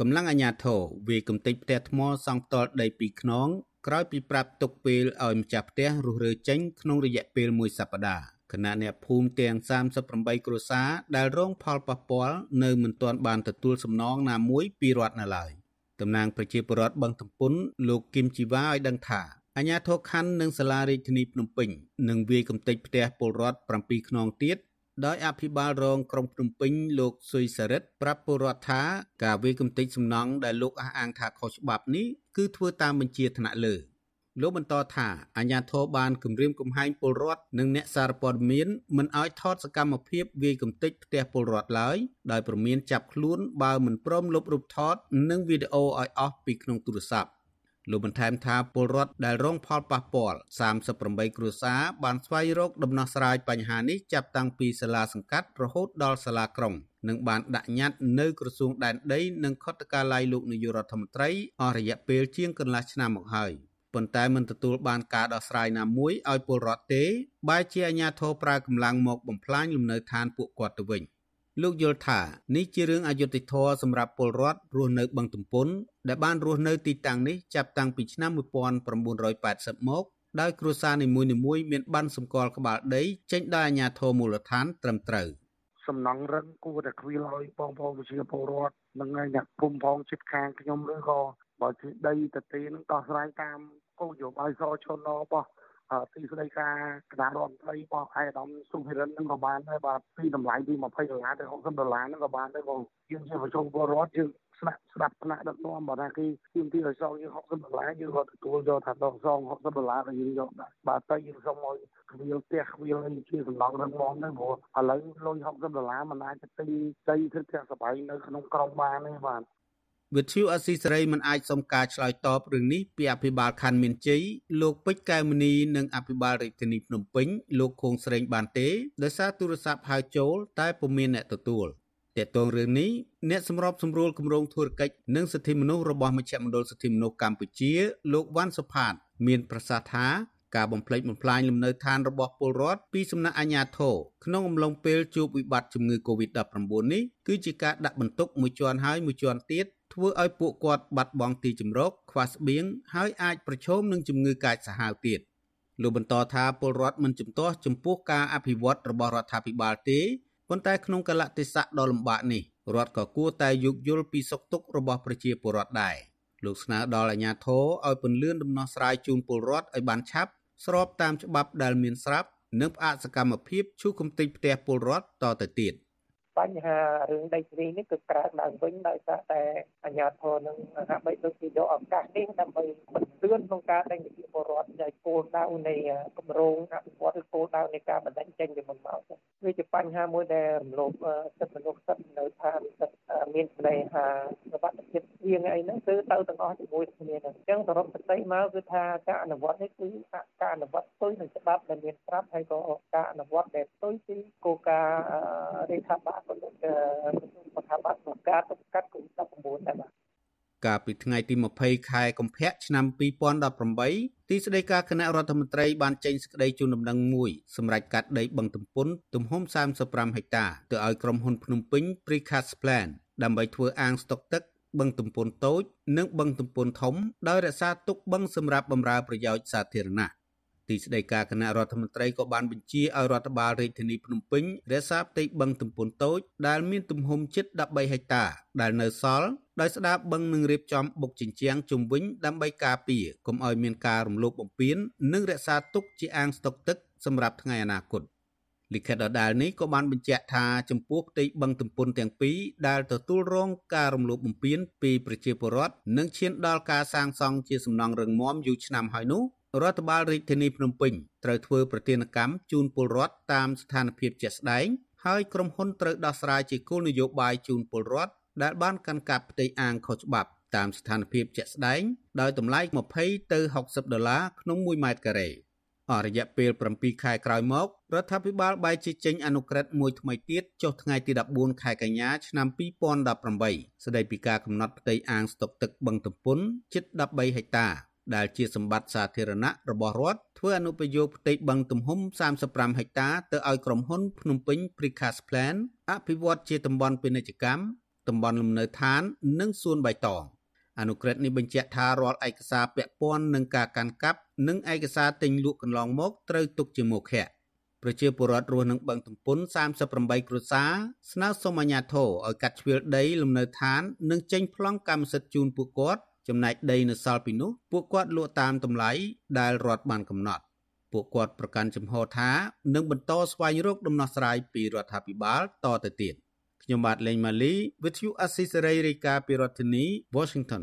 កម្លាំងអាជ្ញាធរវាកំទេចផ្ទះថ្មសង់ផ្ទាល់ដីពីខ្នងក្រោយពីប្រាប់ទុកពេលឲ្យម្ចាស់ផ្ទះរុះរើចេញក្នុងរយៈពេលមួយសប្តាហ៍គណៈអ្នកភូមិទាំង38គ្រួសារដែលរងផលប៉ះពាល់នៅមិនទាន់បានទទួលសំណងណាមួយពីរដ្ឋនៅឡើយតំណាងប្រជាពលរដ្ឋបឹងទំពុនលោកគឹមជីវ៉ាឲ្យដឹងថាអាជ្ញាធរខណ្ឌនិងសាលារាជធានីភ្នំពេញនឹងវាយកំទេចផ្ទះពលរដ្ឋ7ខ្នងទៀត ដោយអភិបាលរងក្រុងភ្នំពេញលោកស៊ុយសារិតប្រាប់ពលរដ្ឋថាការវាយកំទេចសំណង់ដែលលោកអះអាងថាខុសច្បាប់នេះគឺធ្វើតាមបញ្ជាថ្នាក់លើលោកបន្តថាអាជ្ញាធរបានគម្រាមកំហែងពលរដ្ឋនិងអ្នកសារព័ត៌មានមិនឲ្យថតសកម្មភាពវាយកំទេចផ្ទះពលរដ្ឋឡើយដោយប្រមានចាប់ខ្លួនបើមិនព្រមលុបរូបថត និងវីដេអូឲ្យអស់ពីក្នុងទូរស័ព្ទ លោកបន្ថែមថាពលរដ្ឋដែលរងផលប៉ះពាល់38គ្រួសារបានស្វែងរកដំណោះស្រាយបញ្ហានេះចាប់តាំងពីសាលាសង្កាត់រហូតដល់សាលាក្រុងនិងបានដាក់ញត្តិនៅក្រសួងដែនដីនិងខុទ្ទកាល័យលោកនាយករដ្ឋមន្ត្រីអស់រយៈពេលជាងកន្លះឆ្នាំមកហើយប៉ុន្តែមិនទទួលបានការដោះស្រាយណាមួយឲ្យពលរដ្ឋទេបែរជាអាជ្ញាធរប្រើកម្លាំងមកបំផ្លាញលំនៅឋានពួកគាត់ទៅវិញ។លោកយល់ថានេះជារឿងអយុត្តិធម៌សម្រាប់ពលរដ្ឋរស់នៅបឹងទំពុន ដែលបានរស់នៅទីតាំងនេះចាប់តាំងពីឆ្នាំ1980មកដោយគ្រួសារនីមួយៗមានបានសម្គាល់ក្បាលដីចេញដោយអាជ្ញាធរមូលដ្ឋានត្រឹមត្រូវសំណង់រឹងគួរតែខ្វៀលឲ្យបងប្អូនប្រជាពលរដ្ឋនិងអ្នកភូមិផងចិត្តខាងខ្ញុំឬក៏បើជាដីតទេនឹងដោះស្រាយតាមគោលនយោបាយសឈនរបស់ ទីស្តីការគណៈរដ្ឋមន្ត្រីរបស់ឯកឧត្តមសុភិរិននឹងក៏បានដែរបាទពីតម្លៃពី20ដុល្លារទៅ60ដុល្លារហ្នឹងក៏បានដែរបងយើងជាប្រជុំពលរដ្ឋយើងស្ដាប់ស្ដាប់ថ្នាក់ដឹកនាំបើថាគេទាមទារឲ្យសងយើង60ដុល្លារយើងក៏ទទួលយកថាដកសង60ដុល្លារក៏យើងយកដែរបាទតែយើងសុំឲ្យខ្វៀលផ្ទះខ្វៀលអីជាសំណងរឹងមាំទៅព្រោះឥឡូវលុយ60ដុល្លារមិនអាចទៅទិញដីធ្វើផ្ទះសបាយនៅក្នុងក្រុងបានទេបាទ វិទ្យុអស៊ីសេរីមិនអាចសុំការឆ្លើយតបរឿងនេះពីអភិបាលខណ្ឌមានជ័យលោកពេជ្រកែវមនីនិងអភិបាលរាជធានីភ្នំពេញលោកខួងស្រេងបានទេដោយសារទូរស័ព្ទហៅចូលតែពុំមានអ្នកទទួលតើតងរឿងនេះអ្នកសម្របសម្រួលគម្រោងធុរកិច្ចនិងសិទ្ធិមនុស្សរបស់មជ្ឈមណ្ឌលសិទ្ធិមនុស្សកម្ពុជា លោកវ៉ាន់សុផាត មានប្រសាសន៍ថាការបំផ្លិចបំផ្លាញលំនៅឋានរបស់ពលរដ្ឋពីសំណាក់អាជ្ញាធរក្នុងអំឡុងពេលជួបវិបត្តិជំងឺ Covid-19 នេះគឺជាការដាក់បន្ទុកមួយជាន់ហើយមួយជាន់ទៀត ធ្វើឲ្យពួកគាត់បាត់បង់ទីជម្រកខ្វះស្បៀងហើយអាចប្រឈមនឹងជំងឺកាចសាហាវទៀតលោកបន្តថាពលរដ្ឋមិនជំទាស់ចំពោះការអភិវឌ្ឍរបស់រដ្ឋាភិបាលទេប៉ុន្តែក្នុងកលៈទេសៈដ៏លំបាកនេះរដ្ឋក៏គួរតែយោគយល់ពីសុខទុក្ខរបស់ប្រជាពលរដ្ឋដែរលោកស្នើដល់អាជ្ញាធរឲ្យពន្លឿនដំណោះស្រាយជូនពលរដ្ឋឲ្យបានឆាប់ស្របតាមច្បាប់ដែលមានស្រាប់និងផ្អាកសកម្មភាពឈូសកំទេចផ្ទះពលរដ្ឋតទៅទៀត។ បញ្ហារឿងដីធ្លីនេះគឺក្រើកឡើងវិញដោយសារតែអាជ្ញាធរនឹងហាក់បីដូចជាយកឱកាសនេះដើម្បីបន្ទឿនក្នុងការដេញវិពលរដ្ឋនៃគោលដៅនៃគម្រោងអភិវឌ្ឍឬគោលដៅនៃការបណ្ដេញចេញពីមុនមកវាជាបញ្ហាមួយដែលរំលោភសិទ្ធិមនុស្សសិទ្ធិនៅឋានសិទ្ធិមានស្នេហាសុវត្ថិភាពជាងអីហ្នឹងគឺទៅទាំងអស់ជាមួយគ្នាហ្នឹងអញ្ចឹងសរុបសេចក្តីមកគឺថាការអនុវត្តនេះគឺការអនុវត្តផ្ទុយនឹងច្បាប់ដែលមានស្រាប់ហើយក៏ការអនុវត្តដែលផ្ទុយពីគោលការណ៍រដ្ឋាភិបាលក៏ដូចជាស្ថាប័នក្នុងការទប់ស្កាត់កូវីដ19ដែរបាទកាលពីថ្ងៃទី20ខែកុម្ភៈឆ្នាំ2018ទីស្តីការគណៈរដ្ឋមន្ត្រីបានចេញសេចក្តីជូនដំណឹងមួយសម្រាប់កាត់ដីបឹងទំពុនទំហំ35ហិកតាទៅឲ្យក្រុមហ៊ុនភ្នំពេញ Precast Plan ដើម្បីធ្វើអាងស្តុកទឹកបឹងទំពុនតូច និងបឹងទំពុនធំ ដោយរក្សាទុកបឹងសម្រាប់បម្រើប្រយោជន៍សាធារណៈ ទីស្តីការគណៈរដ្ឋមន្ត្រីក៏បានបញ្ជាឲ្យរដ្ឋបាលរាជធានីភ្នំពេញរក្សាផ្ទៃបឹងទំពុនតូចដែលមានទំហំជិត13ហិកតាដែលនៅសល់ដោយស្ដារបឹងនឹងរៀបចំបុកជញ្ជាំងជុំវិញដើម្បីការពារកុំឲ្យមានការរំលោភបំពាននិងរក្សាទុកជាអាងស្តុកទឹកសម្រាប់ថ្ងៃអនាគតលិខិតដដែលនេះក៏បានបញ្ជាក់ថាចំពោះផ្ទៃបឹងទំពុនទាំងពីរដែលទទួលរងការរំលោភបំពានពីប្រជាពលរដ្ឋនិងឈានដល់ការសាងសង់ជាសំណង់រឹងមាំយូរឆ្នាំហើយនោះ រដ្ឋបាលរាជធានីភ្នំពេញត្រូវធ្វើប្រតិណកម្មជូនពលរដ្ឋតាមស្ថានភាពជាក់ស្ដែងហើយក្រុមហ៊ុនត្រូវដោះស្រាយជាគោលនយោបាយជូនពលរដ្ឋដែលបានកាន់កាប់ផ្ទៃអាងខុសច្បាប់តាមស្ថានភាពជាក់ស្ដែងដោយតម្លៃ20ទៅ60ដុល្លារក្នុង1ម៉ែត្រការ៉េអររយៈពេល7ខែក្រោយមករដ្ឋាភិបាលបែរជាចេញអនុក្រឹត្យមួយថ្មីទៀតចុះថ្ងៃទី14ខែកញ្ញាឆ្នាំ2018ស្តីពីការកំណត់ផ្ទៃអាងស្តុកទឹកបឹងទំពុនជិត13ហិកតា ដែលជាសម្បត្តិសាធារណៈរបស់រដ្ឋធ្វើអនុប្រយោគផ្ទៃបឹងទំហំ35ហិកតាទៅឲ្យក្រុមហ៊ុនភ្នំពេញ Precast Plan អភិវឌ្ឍជាតំបន់ពាណិជ្ជកម្មតំបន់លំនៅឋាន និងសួនបៃតងអនុក្រឹត្យនេះបញ្ជាក់ថារាល់ឯកសារពាក់ព័ន្ធនឹងការកាន់កាប់និងឯកសារទិញលក់កន្លងមកត្រូវទុកជាមុខៈប្រជាពលរដ្ឋរស់នឹងបឹងទំពុន38គ្រួសារស្នើសុំអាជ្ញាធរឲ្យកាត់ជ្រឿលដីលំនៅឋាន និងចេញប្លង់កម្មសិទ្ធិជូនពួកគាត់ ចំណែកដីនៅសល់ពីនោះពួកគាត់លក់តាមតម្លៃដែលរដ្ឋបានកំណត់ពួកគាត់ប្រកាន់ចំហថានឹងបន្តស្វែងរកដំណោះស្រាយពីរដ្ឋាភិបាលតទៅទៀតខ្ញុំបាទលេងម៉ាលី With you Assisary រាយការណ៍ពីរដ្ឋធានី Washington